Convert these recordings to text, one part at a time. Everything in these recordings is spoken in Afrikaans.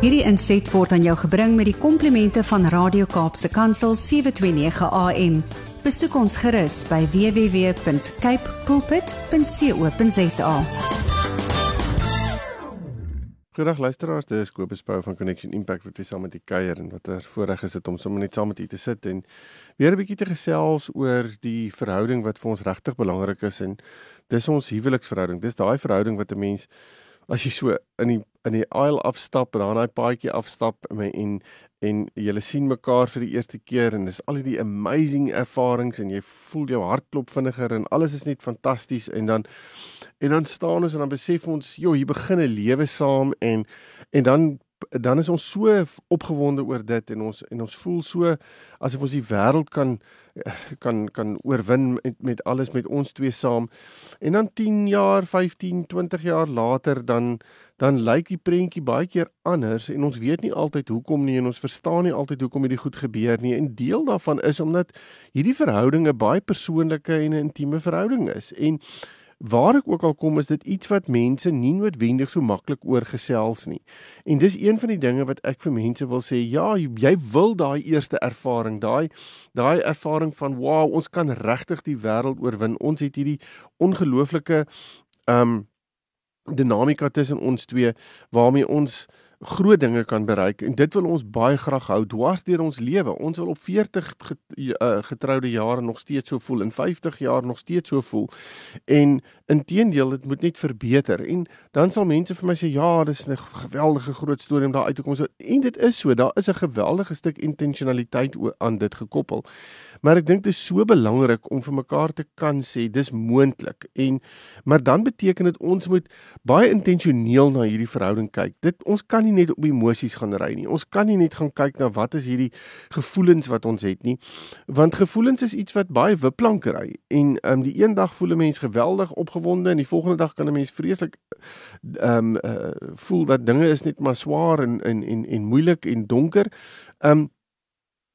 Hierdie inset word aan jou gebring met die komplimente van Radio Kaapse Kansel 729 AM. Besoek ons gerus by www.cape pulpit.co.za. Goeiedag luisteraars, dit is Kobus Pau van Connection Impact wat weer saam met u kuier en wat 'n voorreg is dit om sommer net saam met u te sit en weer 'n bietjie te gesels oor die verhouding wat vir ons regtig belangrik is en dis ons huweliksverhouding. Dis daai verhouding wat 'n mens as jy so in die in die aisle afstap en dan daai paadjie afstap en en jy sien mekaar vir die eerste keer en dis al hierdie amazing ervarings en jy voel jou hart klop vinniger en alles is net fantasties en dan en dan staan ons en dan besef ons joh hier begin 'n lewe saam en en dan dan is ons so opgewonde oor dit en ons en ons voel so asof ons die wêreld kan kan kan oorwin met, met alles met ons twee saam. En dan 10 jaar, 15, 20 jaar later dan dan lyk die prentjie baie keer anders en ons weet nie altyd hoekom nie en ons verstaan nie altyd hoekom hierdie goed gebeur nie. En deel daarvan is omdat hierdie verhoudinge baie persoonlike en 'n intieme verhouding is. En waar ek ook al kom is dit iets wat mense nie noodwendig so maklik oorgesels nie. En dis een van die dinge wat ek vir mense wil sê, ja, jy wil daai eerste ervaring, daai daai ervaring van wow, ons kan regtig die wêreld oorwin. Ons het hierdie ongelooflike ehm um, dinamika tussen ons twee waarmee ons groot dinge kan bereik en dit wil ons baie graag hou dwars deur ons lewe. Ons wil op 40 eh, getroude jare nog steeds so voel en 50 jaar nog steeds so voel. En inteendeel, dit moet net verbeter. En dan sal mense vir my sê ja, dis 'n geweldige groot storie om daar uit te kom. So en dit is so, daar is 'n geweldige stuk intentionaliteit aan dit gekoppel. Maar ek dink dit is so belangrik om vir mekaar te kan sê dis moontlik. En maar dan beteken dit ons moet baie intentioneel na hierdie verhouding kyk. Dit ons kan nie net op emosies gaan ry nie. Ons kan nie net gaan kyk na wat is hierdie gevoelens wat ons het nie. Want gevoelens is iets wat baie wipplanke ry en um, die een dag voel 'n mens geweldig opgewonde en die volgende dag kan 'n mens vreeslik ehm um, uh, voel dat dinge is net maar swaar en en en en moeilik en donker. Ehm um,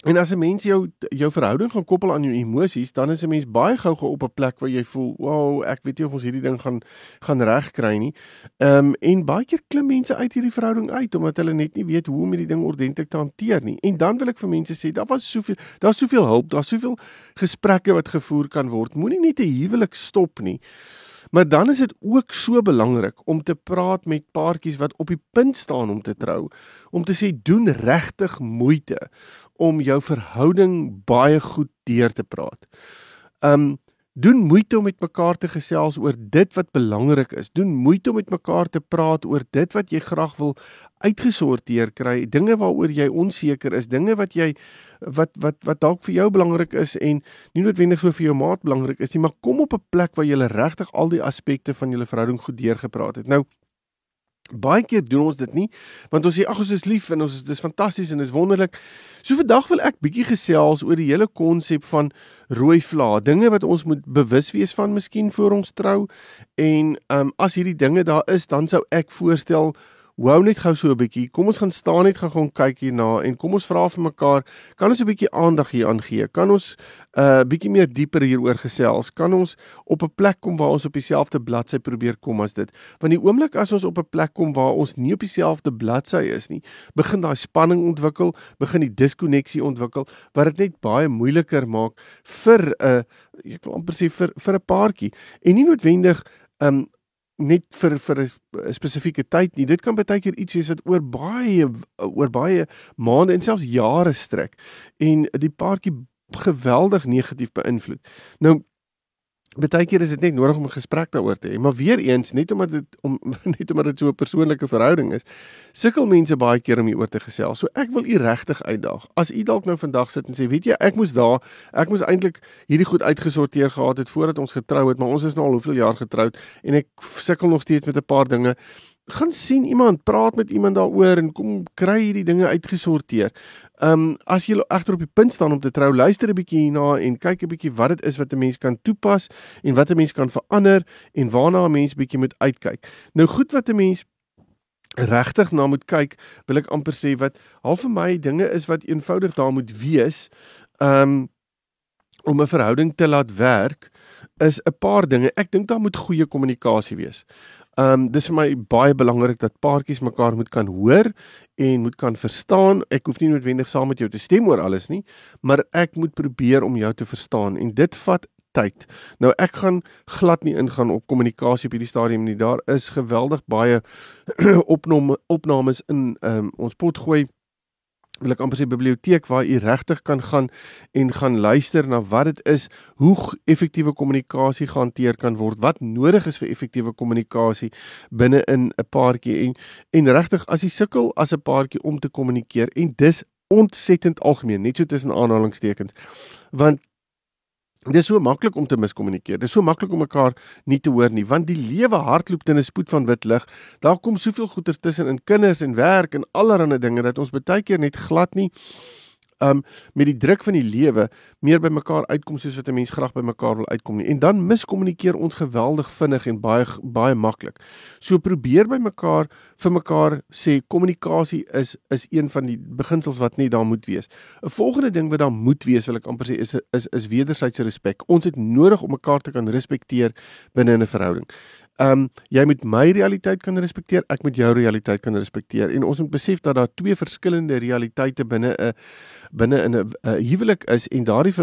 En as 'n mens jou jou verhouding gaan koppel aan jou emosies, dan is 'n mens baie gou op 'n plek waar jy voel, "Wow, ek weet nie of ons hierdie ding gaan gaan regkry nie." Ehm um, en baie keer klim mense uit hierdie verhouding uit omdat hulle net nie weet hoe om hierdie ding ordentlik te hanteer nie. En dan wil ek vir mense sê, daar was soveel daar's soveel hulp, daar's soveel gesprekke wat gevoer kan word. Moenie net 'n huwelik stop nie. Maar dan is dit ook so belangrik om te praat met paartjies wat op die punt staan om te trou, om te sê doen regtig moeite om jou verhouding baie goed deur te praat. Um doen moeite om met mekaar te gesels oor dit wat belangrik is. Doen moeite om met mekaar te praat oor dit wat jy graag wil uitgesorteer kry, dinge waaroor jy onseker is, dinge wat jy wat wat wat dalk vir jou belangrik is en nie noodwendig so vir jou maat belangrik is nie, maar kom op 'n plek waar jy regtig al die aspekte van julle verhouding goed deurgepraat het. Nou Baie keer doen ons dit nie want ons sê ag ons is lief en ons is dis fantasties en dis wonderlik. So vandag wil ek bietjie gesels oor die hele konsep van rooi vla, dinge wat ons moet bewus wees van miskien voor ons trou en ehm um, as hierdie dinge daar is, dan sou ek voorstel Hou net gou so 'n bietjie. Kom ons gaan staan net gaan kyk hierna en kom ons vra vir mekaar, kan ons 'n bietjie aandag hier aan gee? Kan ons 'n uh, bietjie meer dieper hieroor gesels? Kan ons op 'n plek kom waar ons op dieselfde bladsy probeer kom as dit? Want die oomblik as ons op 'n plek kom waar ons nie op dieselfde bladsy is nie, begin daai spanning ontwikkel, begin die diskonneksie ontwikkel wat dit net baie moeiliker maak vir 'n uh, ek wil amper sê vir vir 'n paartjie en nie noodwendig um net vir vir 'n spesifieke tyd nie. Dit kan baie keer iets wees wat oor baie oor baie maande en selfs jare strek en die paartjie geweldig negatief beïnvloed. Nou Partykeer is dit net nodig om 'n gesprek daaroor te hê, maar weer eens, net omdat dit om net omdat dit so 'n persoonlike verhouding is, sukkel mense baie keer om hieroor te gesels. So ek wil u regtig uitdaag. As u dalk nou vandag sit en sê, weet jy, ek moes daar, ek moes eintlik hierdie goed uitgesorteer gehad het voordat ons getrou het, maar ons is nou al hoeveel jaar getroud en ek sukkel nog steeds met 'n paar dinge gaan sien iemand, praat met iemand daaroor en kom kry hierdie dinge uitgesorteer. Ehm um, as jy egter op die punt staan om te trou, luister 'n bietjie hierna en kyk 'n bietjie wat dit is wat 'n mens kan toepas en wat 'n mens kan verander en waarna 'n mens bietjie moet uitkyk. Nou goed wat 'n mens regtig na moet kyk, wil ek amper sê wat half vir my dinge is wat eenvoudig daar moet wees. Ehm um, om 'n verhouding te laat werk is 'n paar dinge. Ek dink daar moet goeie kommunikasie wees. Ehm um, dis vir my baie belangrik dat paartjies mekaar moet kan hoor en moet kan verstaan. Ek hoef nie noodwendig saam met jou te stem oor alles nie, maar ek moet probeer om jou te verstaan en dit vat tyd. Nou ek gaan glad nie ingaan op kommunikasie op hierdie stadium nie. Daar is geweldig baie opname opnames in um, ons potgooi wil ek amper sê biblioteek waar u regtig kan gaan en gaan luister na wat dit is, hoe effektiewe kommunikasie gehanteer kan word, wat nodig is vir effektiewe kommunikasie binne in 'n paartjie en en regtig as jy sukkel as 'n paartjie om te kommunikeer en dis ontsettend algemeen, net so tussen aanhalingstekens. Want Dit is so maklik om te miskommunikeer. Dit is so maklik om mekaar nie te hoor nie, want die lewe hardloop teen 'n spoed van wit lig. Daar kom soveel goeters tussen in kinders en werk en allerlei dinge dat ons baie keer net glad nie um met die druk van die lewe meer by mekaar uitkom soos wat 'n mens graag by mekaar wil uitkom nie. En dan miskommunikeer ons geweldig vinnig en baie baie maklik. So probeer by mekaar vir mekaar sê kommunikasie is is een van die beginsels wat net daar moet wees. 'n Volgende ding wat daar moet wees, wil ek amper sê is is is wederwysige respek. Ons het nodig om mekaar te kan respekteer binne 'n verhouding. Ehm um, jy moet my realiteit kan respekteer, ek moet jou realiteit kan respekteer en ons moet besef dat daar twee verskillende realiteite binne 'n binne in 'n huwelik is en daardie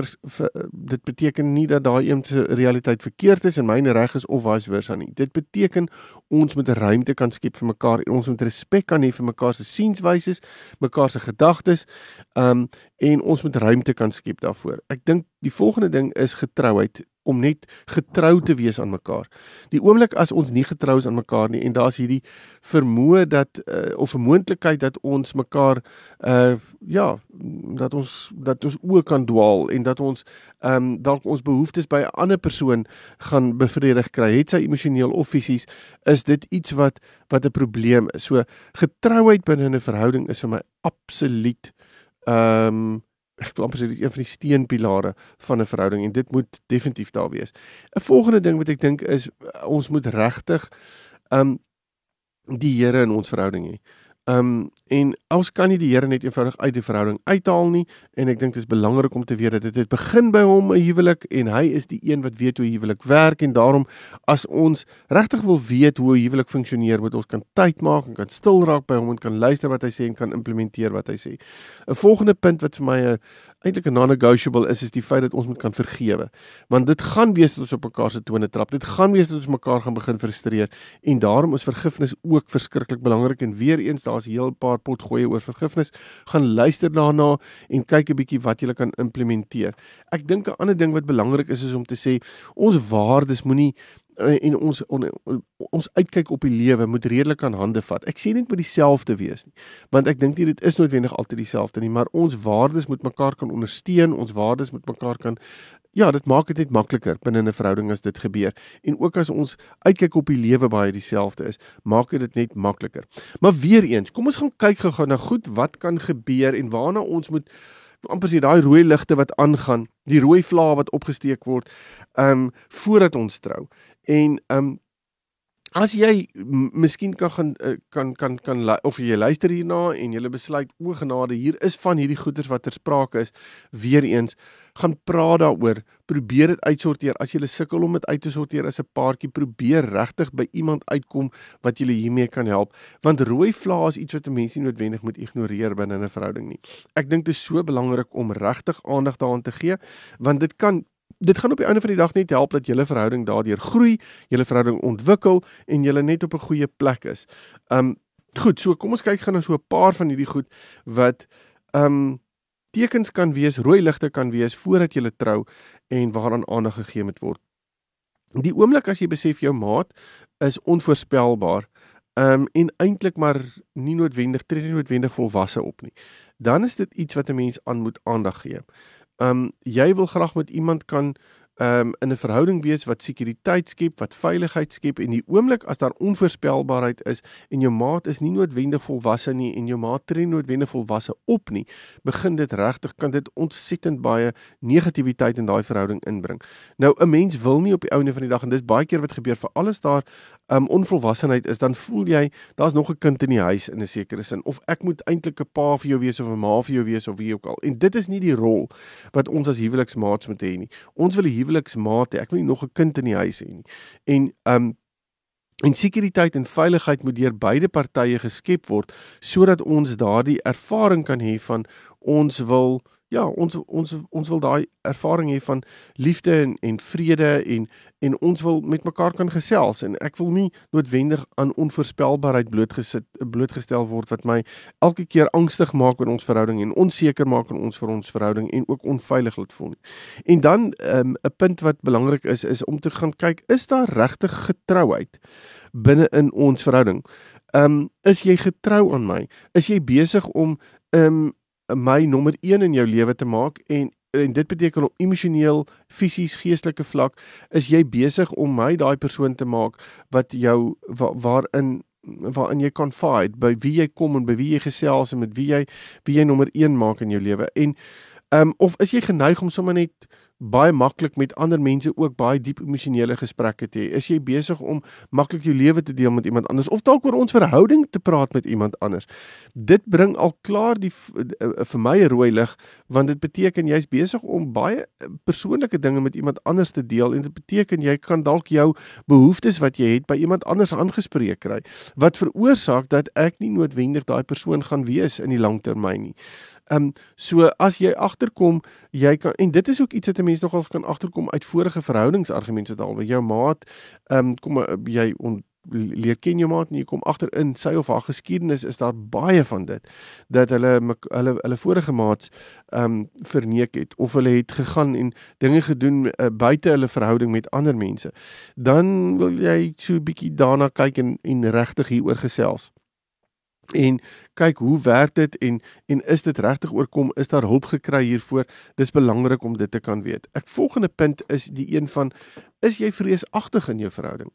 dit beteken nie dat daai een se realiteit verkeerd is en myne reg is of vice versa nie. Dit beteken ons moet ruimte kan skep vir mekaar en ons moet respek kan hê vir mekaar se sienswyses, mekaar se gedagtes, ehm um, en ons moet ruimte kan skep daarvoor. Ek dink die volgende ding is getrouheid om net getrou te wees aan mekaar. Die oomblik as ons nie getrou is aan mekaar nie en daar's hierdie vermoë dat uh, of 'n moontlikheid dat ons mekaar uh ja, dat ons dat ons oë kan dwaal en dat ons ehm um, dalk ons behoeftes by 'n ander persoon gaan bevredig kry, het sy emosioneel of fisies, is dit iets wat wat 'n probleem is. So getrouheid binne 'n verhouding is vir my absoluut ehm um, ek wil amper sê dit een van die steunpilare van 'n verhouding en dit moet definitief daar wees. 'n Volgende ding wat ek dink is ons moet regtig um die Here in ons verhouding hê. Um en ons kan nie die Here net eenvoudig uit die verhouding uithaal nie en ek dink dit is belangrik om te weet dat dit het begin by hom 'n huwelik en hy is die een wat weet hoe huwelik werk en daarom as ons regtig wil weet hoe huwelik funksioneer moet ons kan tyd maak en kan stil raak by hom en kan luister wat hy sê en kan implementeer wat hy sê. 'n Volgende punt wat vir my 'n eintlik 'n non-negotiable is is die feit dat ons moet kan vergewe. Want dit gaan wees dat ons op mekaar se tone trap. Dit gaan wees dat ons mekaar gaan begin frustreer en daarom is vergifnis ook verskriklik belangrik en weer eens daar's 'n heel paar pot gooi oor vergifnis. Gaan luister daarna en kyk 'n bietjie wat jy kan implementeer. Ek dink 'n ander ding wat belangrik is is om te sê ons waardes moenie en ons on, ons uitkyk op die lewe moet redelik aan hande vat. Ek sê nie met dieselfde wees nie, want ek dink nie dit is noodwendig altyd dieselfde nie, maar ons waardes moet mekaar kan ondersteun, ons waardes moet mekaar kan ja, dit maak dit net makliker binne 'n verhouding as dit gebeur. En ook as ons uitkyk op die lewe baie dieselfde is, maak dit net makliker. Maar weer eens, kom ons gaan kyk gou-gou na goed wat kan gebeur en waarna ons moet amper sê daai rooi ligte wat aangaan, die rooi vlae wat opgesteek word, ehm um, voordat ons trou. En ehm um, as jy miskien kan gaan eh, kan kan kan of jy luister hierna en jy besluit o genade hier is van hierdie goeders wat ter sprake is weer eens gaan praat daaroor. Probeer dit uitsorteer. As jy sukkel om dit uit te sorteer as 'n paartjie probeer regtig by iemand uitkom wat julle hiermee kan help. Want rooi vlae is iets wat mense nie noodwendig moet ignoreer binne 'n verhouding nie. Ek dink dit is so belangrik om regtig aandag daaraan te gee want dit kan dit gaan op die einde van die dag net help dat julle verhouding daardeur groei, julle verhouding ontwikkel en julle net op 'n goeie plek is. Um goed, so kom ons kyk gou na so 'n paar van hierdie goed wat um tekens kan wees, rooi ligte kan wees voordat jy trou en waaraan aandag gegee moet word. Die oomblik as jy besef jou maat is onvoorspelbaar, um en eintlik maar nie noodwendig tree nie noodwendig volwasse op nie. Dan is dit iets wat 'n mens aan moet aandag gee. Ehm um, jy wil graag met iemand kan um, in 'n verhouding wees wat sekuriteit skep, wat veiligheid skep en die oomblik as daar onvoorspelbaarheid is en jou maat is nie noodwendig volwasse nie en jou maat tree noodwendig volwasse op nie, begin dit regtig kan dit ontsettend baie negatiwiteit in daai verhouding inbring. Nou 'n mens wil nie op die ouene van die dag en dis baie keer wat gebeur vir alles daar um onvolwassenheid is dan voel jy daar's nog 'n kind in die huis in 'n sekere sin of ek moet eintlik 'n pa vir jou wees of 'n ma vir jou wees of wie ook al. En dit is nie die rol wat ons as huweliksmaats moet hê nie. Ons wil 'n huweliksmaat hê. Ek wil nie nog 'n kind in die huis hê nie. En um En sekuriteit en veiligheid moet deur beide partye geskep word sodat ons daardie ervaring kan hê van ons wil ja, ons ons ons wil daai ervaring hê van liefde en en vrede en en ons wil met mekaar kan gesels en ek wil nie noodwendig aan onvoorspelbaarheid blootgesit blootgestel word wat my elke keer angstig maak in ons verhouding en onseker maak in ons vir ons verhouding en ook onveilig laat voel nie. En dan ehm, 'n um, punt wat belangrik is is om te gaan kyk is daar regtig getrouheid binne in ons verhouding. Ehm um, is jy getrou aan my? Is jy besig om ehm um, my nommer 1 in jou lewe te maak en en dit beteken op emosioneel, fisies, geestelike vlak is jy besig om my daai persoon te maak wat jou wa, waarin waarin jy confide by wie jy kom en by wie jy gesels en met wie jy wie jy nommer 1 maak in jou lewe. En ehm um, of is jy geneig om sommer net baie maklik met ander mense ook baie diep emosionele gesprekke te hê. Is jy besig om maklik jou lewe te deel met iemand anders of dalk oor ons verhouding te praat met iemand anders? Dit bring al klaar die eh, eh, vir my 'n rooi lig want dit beteken jy's besig om baie eh, persoonlike dinge met iemand anders te deel en dit beteken jy kan dalk jou behoeftes wat jy het by iemand anders aangespreek kry wat veroorsaak dat ek nie noodwendig daai persoon gaan wees in die langtermyn nie. Ehm um, so as jy agterkom, jy kan en dit is ook iets wat 'n mens nogal kan agterkom uit vorige verhoudingsargumente wat alweer jou maat ehm um, kom eh, jy on, leer ken jou maat en jy kom agter in sy of haar geskiedenis is daar baie van dit dat hulle hulle hulle vorige maats ehm um, verneek het of hulle het gegaan en dinge gedoen uh, buite hulle verhouding met ander mense. Dan wil jy so 'n bietjie daarna kyk en en regtig hieroor gesels en kyk hoe werk dit en en is dit regtig oorkom is daar hulp gekry hiervoor? Dis belangrik om dit te kan weet. Ek volgende punt is die een van is jy vreesagtig in jou verhouding?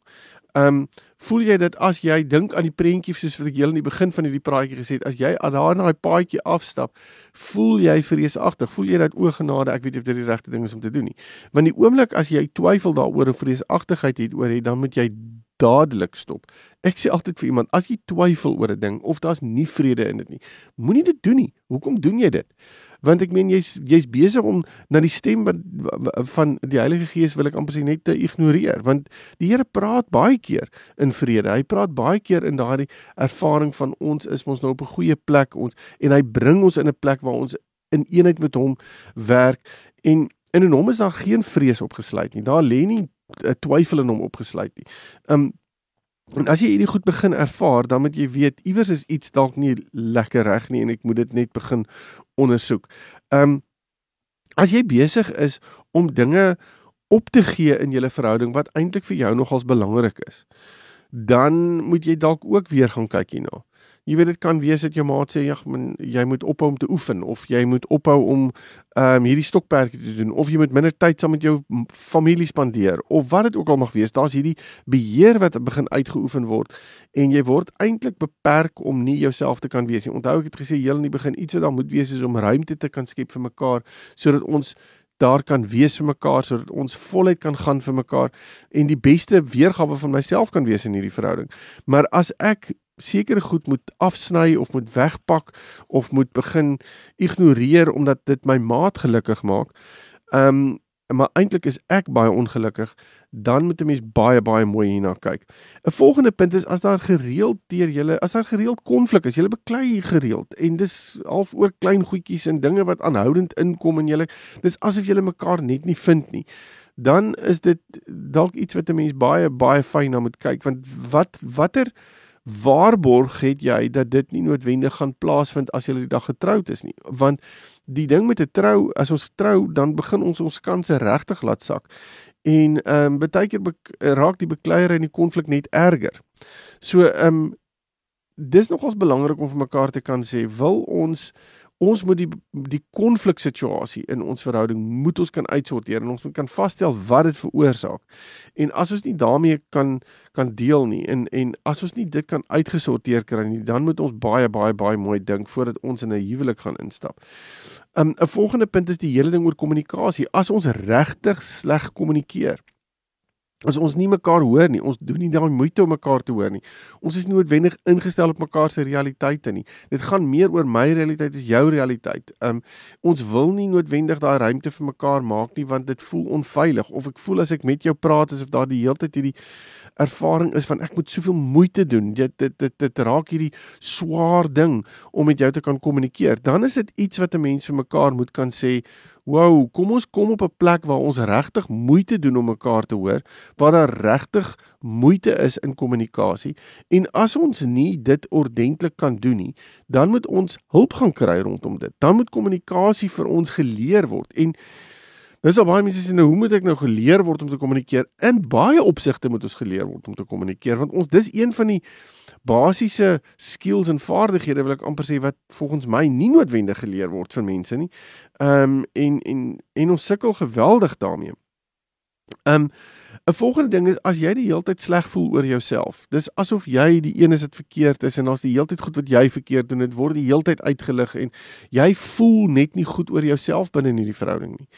Ehm um, voel jy dit as jy dink aan die prentjie soos wat ek julle in die begin van hierdie praatjie gesê het as jy daar na daai paadjie afstap voel jy vreesagtig voel jy dat o genade ek weet of dit die regte ding is om te doen nie. Want die oomblik as jy twyfel daaroor of vreesagtigheid het oor het dan moet jy dadelik stop. Ek sê altyd vir iemand, as jy twyfel oor 'n ding of daar's nie vrede in dit nie, moenie dit doen nie. Hoekom doen jy dit? Want ek meen jy's jy's besig om na die stem wat van die Heilige Gees wil ek amper sê net te ignoreer, want die Here praat baie keer in vrede. Hy praat baie keer in daardie ervaring van ons is ons nou op 'n goeie plek ons en hy bring ons in 'n plek waar ons in eenheid met hom werk en en in hom is daar geen vrees opgesluit nie. Daar lê nie twyfel in hom opgesluit nie. Um en as jy hierdie goed begin ervaar, dan moet jy weet iewers is iets dalk nie lekker reg nie en ek moet dit net begin ondersoek. Um as jy besig is om dinge op te gee in julle verhouding wat eintlik vir jou nogals belangrik is, dan moet jy dalk ook weer gaan kyk hierna. Jy weet dit kan wees dat jou maat sê ja, man, jy moet ophou om te oefen of jy moet ophou om ehm um, hierdie stokperdjie te doen of jy moet minder tyd saam met jou familie spandeer of wat dit ook al mag wees. Daar's hierdie beheer wat begin uitgeoefen word en jy word eintlik beperk om nie jouself te kan wees nie. Onthou ek het gesê heel in die begin iets wat daar moet wees is om ruimte te kan skep vir mekaar sodat ons daar kan wees vir mekaar sodat ons voluit kan gaan vir mekaar en die beste weergawe van myself kan wees in hierdie verhouding. Maar as ek sekere goed moet afsny of moet wegpak of moet begin ignoreer omdat dit my maat gelukkig maak. Ehm um, maar eintlik is ek baie ongelukkig, dan moet 'n mens baie baie mooi hierna kyk. 'n Volgende punt is as daar gereeld teer julle, as daar gereeld konflik is, julle beklei gereeld en dis half oor klein goedjies en dinge wat aanhoudend inkom en julle dis asof julle mekaar net nie vind nie. Dan is dit dalk iets wat 'n mens baie baie fyn na moet kyk want wat watter waarborg het jy dat dit nie noodwendig gaan plaasvind as jy die dag getroud is nie? Want die ding met 'n trou as ons trou dan begin ons ons kanse regtig laat sak. En ehm um, baie keer raak die bekleier en die konflik net erger. So ehm um, dis nogals belangrik om vir mekaar te kan sê wil ons ons moet die die konfliksituasie in ons verhouding moet ons kan uitsorteer en ons moet kan vasstel wat dit veroorsaak. En as ons nie daarmee kan kan deel nie en en as ons nie dit kan uitgesorteer kry nie, dan moet ons baie baie baie mooi dink voordat ons in 'n huwelik gaan instap. Um, 'n 'n volgende punt is die hele ding oor kommunikasie. As ons regtig sleg kommunikeer, as ons nie mekaar hoor nie, ons doen nie daai moeite om mekaar te hoor nie. Ons is noodwendig ingestel op mekaar se realiteite nie. Dit gaan meer oor my realiteit as jou realiteit. Um ons wil nie noodwendig daai ruimte vir mekaar maak nie want dit voel onveilig of ek voel as ek met jou praat asof daar die hele tyd hierdie ervaring is van ek moet soveel moeite doen. Dit dit dit, dit raak hierdie swaar ding om met jou te kan kommunikeer. Dan is dit iets wat 'n mens vir mekaar moet kan sê, "Wow, kom ons kom op 'n plek waar ons regtig moeite doen om mekaar te hoor, waar daar regtig moeite is in kommunikasie. En as ons nie dit ordentlik kan doen nie, dan moet ons hulp gaan kry rondom dit. Dan moet kommunikasie vir ons geleer word." En Dis al baie mense sê nou hoe moet ek nou geleer word om te kommunikeer? In baie opsigte moet ons geleer word om te kommunikeer want ons dis een van die basiese skills en vaardighede wil ek amper sê wat volgens my nie noodwendig geleer word van mense nie. Ehm um, en en en ons sukkel geweldig daarmee. Um, 'n volgende ding is as jy die hele tyd sleg voel oor jouself. Dis asof jy die een is wat verkeerd is en daar's die hele tyd goed wat jy verkeerd doen. Dit word die hele tyd uitgelig en jy voel net nie goed oor jouself binne in hierdie verhouding nie.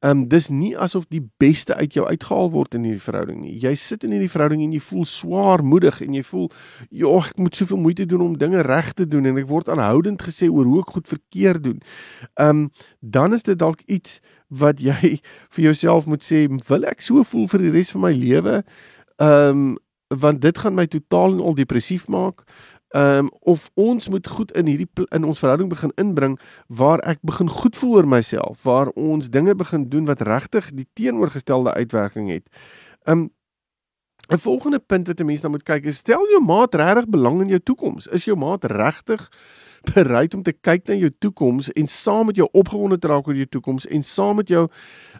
Um, dis nie asof die beste uit jou uitgehaal word in hierdie verhouding nie. Jy sit in hierdie verhouding en jy voel swaarmoedig en jy voel ja, ek moet soveel moeite doen om dinge reg te doen en ek word aanhoudend gesê oor hoe ek goed verkeerd doen. Um, dan is dit dalk iets wat jy vir jouself moet sê, wil ek so voel vir die res van my lewe? Ehm um, want dit gaan my totaal en al depressief maak. Ehm um, of ons moet goed in hierdie in ons verhouding begin inbring waar ek begin goed voel oor myself, waar ons dinge begin doen wat regtig die teenoorgestelde uitwerking het. Ehm um, 'n volgende punt wat 'n mens dan moet kyk is stel jou maat regtig belang in jou toekoms. Is jou maat regtig bereid om te kyk na jou toekoms en saam met jou opgewonde te raak oor jou toekoms en saam met jou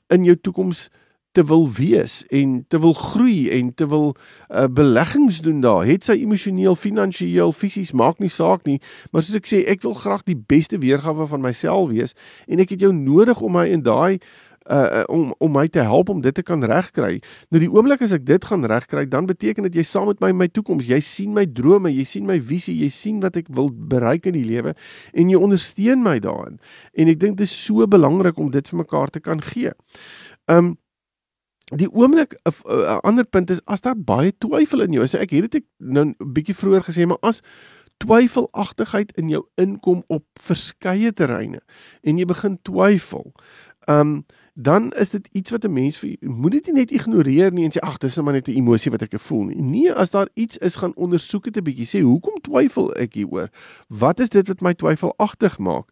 in jou toekoms te wil wees en te wil groei en te wil uh, beleggings doen daar. Het sy emosioneel, finansiëel, fisies maak nie saak nie, maar soos ek sê, ek wil graag die beste weergawe van myself wees en ek het jou nodig om my in daai uh om om my te help om dit te kan regkry. Nou die oomblik as ek dit gaan regkry, dan beteken dit jy saam met my my toekoms. Jy sien my drome, jy sien my visie, jy sien wat ek wil bereik in die lewe en jy ondersteun my daarin. En ek dink dit is so belangrik om dit vir mekaar te kan gee. Um die oomblik 'n ander punt is as daar baie twyfel in jou is. Ek het dit ek nou 'n bietjie vroeër gesê, maar as twyfelagtigheid in jou inkom op verskeie terreine en jy begin twyfel, um dan is dit iets wat 'n mens vir moet dit net ignoreer nie en sê ag dis net maar net 'n emosie wat ek voel nie. Nee, as daar iets is gaan ondersoek dit 'n bietjie. Sê hoekom twyfel ek hieroor? Wat is dit wat my twyfelagtig maak?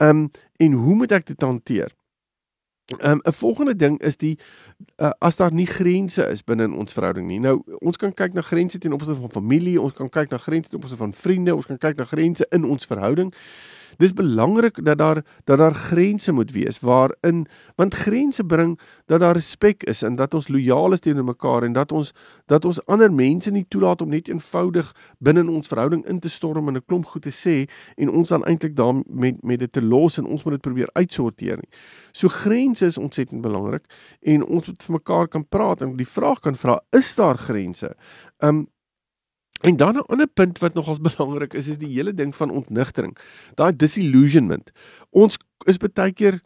Um en hoe moet ek dit hanteer? Ehm, 'n um, volgende ding is die uh, as daar nie grense is binne in ons verhouding nie. Nou, ons kan kyk na grense ten opsigte van familie, ons kan kyk na grense ten opsigte van vriende, ons kan kyk na grense in ons verhouding. Dis belangrik dat daar dat daar grense moet wees waarin want grense bring dat daar respek is en dat ons lojaal is teenoor mekaar en dat ons dat ons ander mense nie toelaat om net eenvoudig binne in ons verhouding in te storm en 'n klomp goed te sê en ons dan eintlik daar met met dit te los en ons moet dit probeer uitsorteer nie. So grense is ontsettend belangrik en ons moet vir mekaar kan praat en die vraag kan vra is daar grense? Um En dan 'n ander punt wat nogals belangrik is, is die hele ding van ontnigtering. Daai disillusionment. Ons is baie keer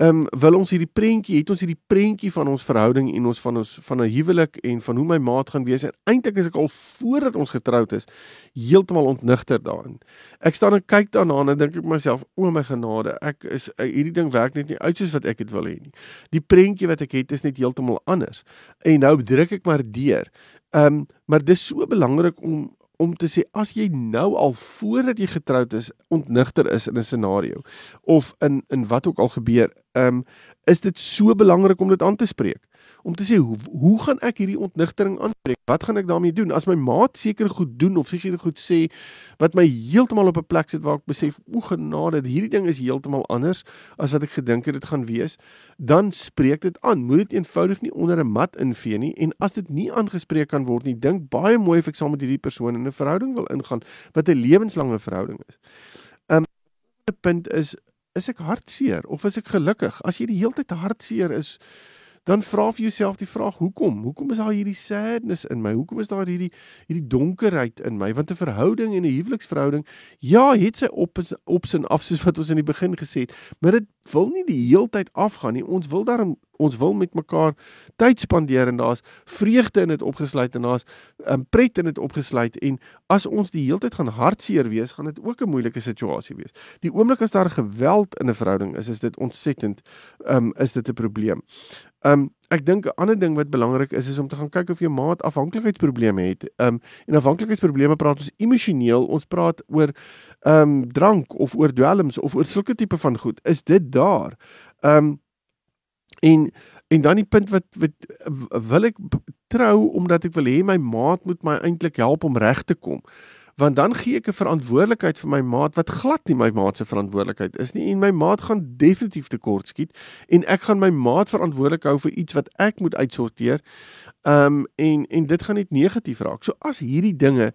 ehm um, wil ons hierdie prentjie, het ons hierdie prentjie van ons verhouding en ons van ons van 'n huwelik en van hoe my maat gaan wees en eintlik is ek al voordat ons getroud is heeltemal ontnigter daarin. Ek staan en kyk daarna en dink ek myself, o my genade, ek is uh, hierdie ding werk net nie uit soos wat ek dit wil hê nie. Die prentjie wat ek het is net heeltemal anders. En nou druk ek maar deur. Ehm um, maar dis so belangrik om om te sê as jy nou al voordat jy getroud is ontnigter is in 'n scenario of in in wat ook al gebeur, ehm um, is dit so belangrik om dit aan te spreek om te sê hoe hoe gaan ek hierdie ontnigtering aanspreek? Wat gaan ek daarmee doen? As my maat seker goed doen of seker goed sê wat my heeltemal op 'n plek sit waar ek besef o genade, hierdie ding is heeltemal anders as wat ek gedink het dit gaan wees, dan spreek dit aan. Moet dit eenvoudig nie onder 'n mat invee nie en as dit nie aangespreek kan word nie, dink baie mooi of ek saam met hierdie persoon in 'n verhouding wil ingaan wat 'n lewenslange verhouding is. 'n um, punt is is ek hartseer of is ek gelukkig? As jy die hele tyd hartseer is, dan vra vir jouself die vraag hoekom? Hoekom is daar hierdie sadness in my? Hoekom is daar hierdie hierdie donkerheid in my? Want 'n verhouding en 'n huweliksverhouding, ja, het sy op ops en afs soos wat ons in die begin gesê het, maar dit wil nie die heeltyd afgaan nie. Ons wil daarom ons wil met mekaar tyd spandeer en daar's vreugde in dit opgesluit en daar's 'n um, pret in dit opgesluit en as ons die heeltyd gaan hartseer wees, gaan dit ook 'n moeilike situasie wees. Die oomblik as daar geweld in 'n verhouding is, is dit ontsettend, um, is dit 'n probleem. Um ek dink 'n ander ding wat belangrik is is om te gaan kyk of jou maat afhanklikheidsprobleme het. Um en afhanklikheidsprobleme praat ons emosioneel, ons praat oor um drank of oor dwelms of oor sulke tipe van goed. Is dit daar? Um en en dan die punt wat, wat wil ek trou omdat ek wil hê my maat moet my eintlik help om reg te kom want dan gee ek 'n verantwoordelikheid vir my maat wat glad nie my maat se verantwoordelikheid is nie en my maat gaan definitief tekort skiet en ek gaan my maat verantwoordelik hou vir iets wat ek moet uitsorteer. Ehm um, en en dit gaan net negatief raak. So as hierdie dinge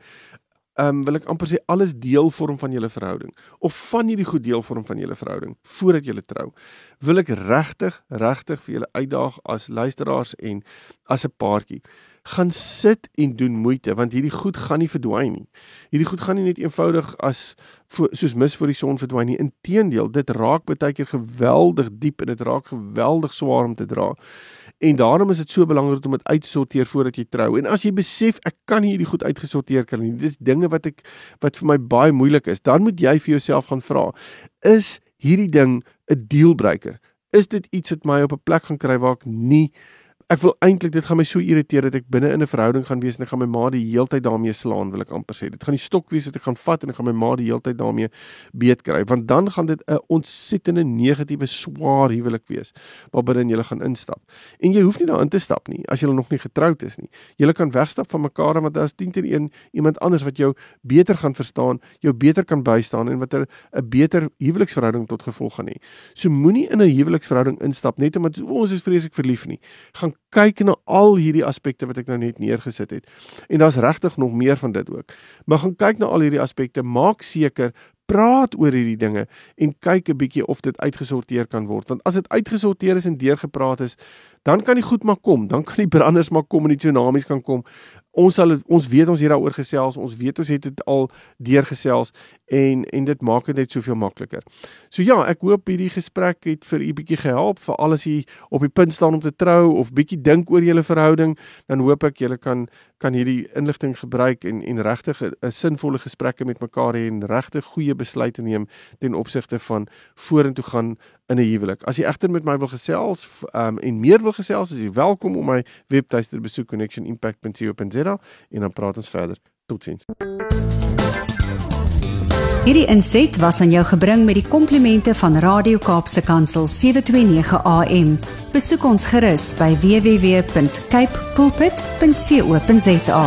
ehm um, wil ek amper sê alles deel vorm van julle verhouding of van hierdie goed deel vorm van julle verhouding voordat julle trou. Wil ek regtig regtig vir julle uitdaag as luisteraars en as 'n paartjie gaan sit en doen moeite want hierdie goed gaan nie verdwyn nie. Hierdie goed gaan nie net eenvoudig as soos mis voor die son verdwyn nie. Inteendeel, dit raak baie keer geweldig diep en dit raak geweldig swaar om te dra. En daarom is dit so belangrik om dit uit te sorteer voordat jy trou. En as jy besef ek kan nie hierdie goed uitgesorteer kry nie. Dis dinge wat ek wat vir my baie moeilik is. Dan moet jy vir jouself gaan vra: Is hierdie ding 'n dealbreaker? Is dit iets wat my op 'n plek gaan kry waar ek nie ek wil eintlik dit gaan my so irriteer dat ek binne in 'n verhouding gaan wees en ek gaan my ma die heeltyd daarmee slaan wil ek amper sê. Dit gaan die stok wees wat ek gaan vat en ek gaan my ma die heeltyd daarmee beet kry want dan gaan dit 'n ontsettende negatiewe swaar huwelik wees waarbinne jy gaan instap. En jy hoef nie daarin te stap nie as jy nog nie getroud is nie. Jy kan wegstap van mekaar want daar's 10 teenoor 1 iemand anders wat jou beter gaan verstaan jou beter kan bystaan en wat 'n beter huweliksverhouding tot gevolg gaan hê. So moenie in 'n huweliksverhouding instap net omdat ons is vreeslik verlief nie. Gaan kyk na al hierdie aspekte wat ek nou net neergesit het. En daar's regtig nog meer van dit ook. Maar gaan kyk na al hierdie aspekte, maak seker praat oor hierdie dinge en kyk 'n bietjie of dit uitgesorteer kan word. Want as dit uitgesorteer is en deurgepraat is, dan kan die goed maar kom, dan kan die branders maar kom en die tsunamies kan kom. Ons sal ons weet ons hier daaroor gesels, ons weet ons het dit al deurgesels en en dit maak dit net soveel makliker. So ja, ek hoop hierdie gesprek het vir u bietjie gehelp vir al as u op die punt staan om te trou of bietjie dink oor julle verhouding, dan hoop ek julle kan kan hierdie inligting gebruik en en regtig 'n sinvolle gesprekke met mekaar hê en regtig goeie besluite neem ten opsigte van vorentoe gaan in 'n huwelik. As jy egter met my wil gesels um, en meer wil gesels, is jy welkom om my webtuiste te besoek connectionimpact.co.za en dan praat ons verder. Totsiens. Hierdie inset was aan jou gebring met die komplimente van Radio Kaapse Kansel 729 AM. Besoek ons gerus by www.cape pulpit.co.za.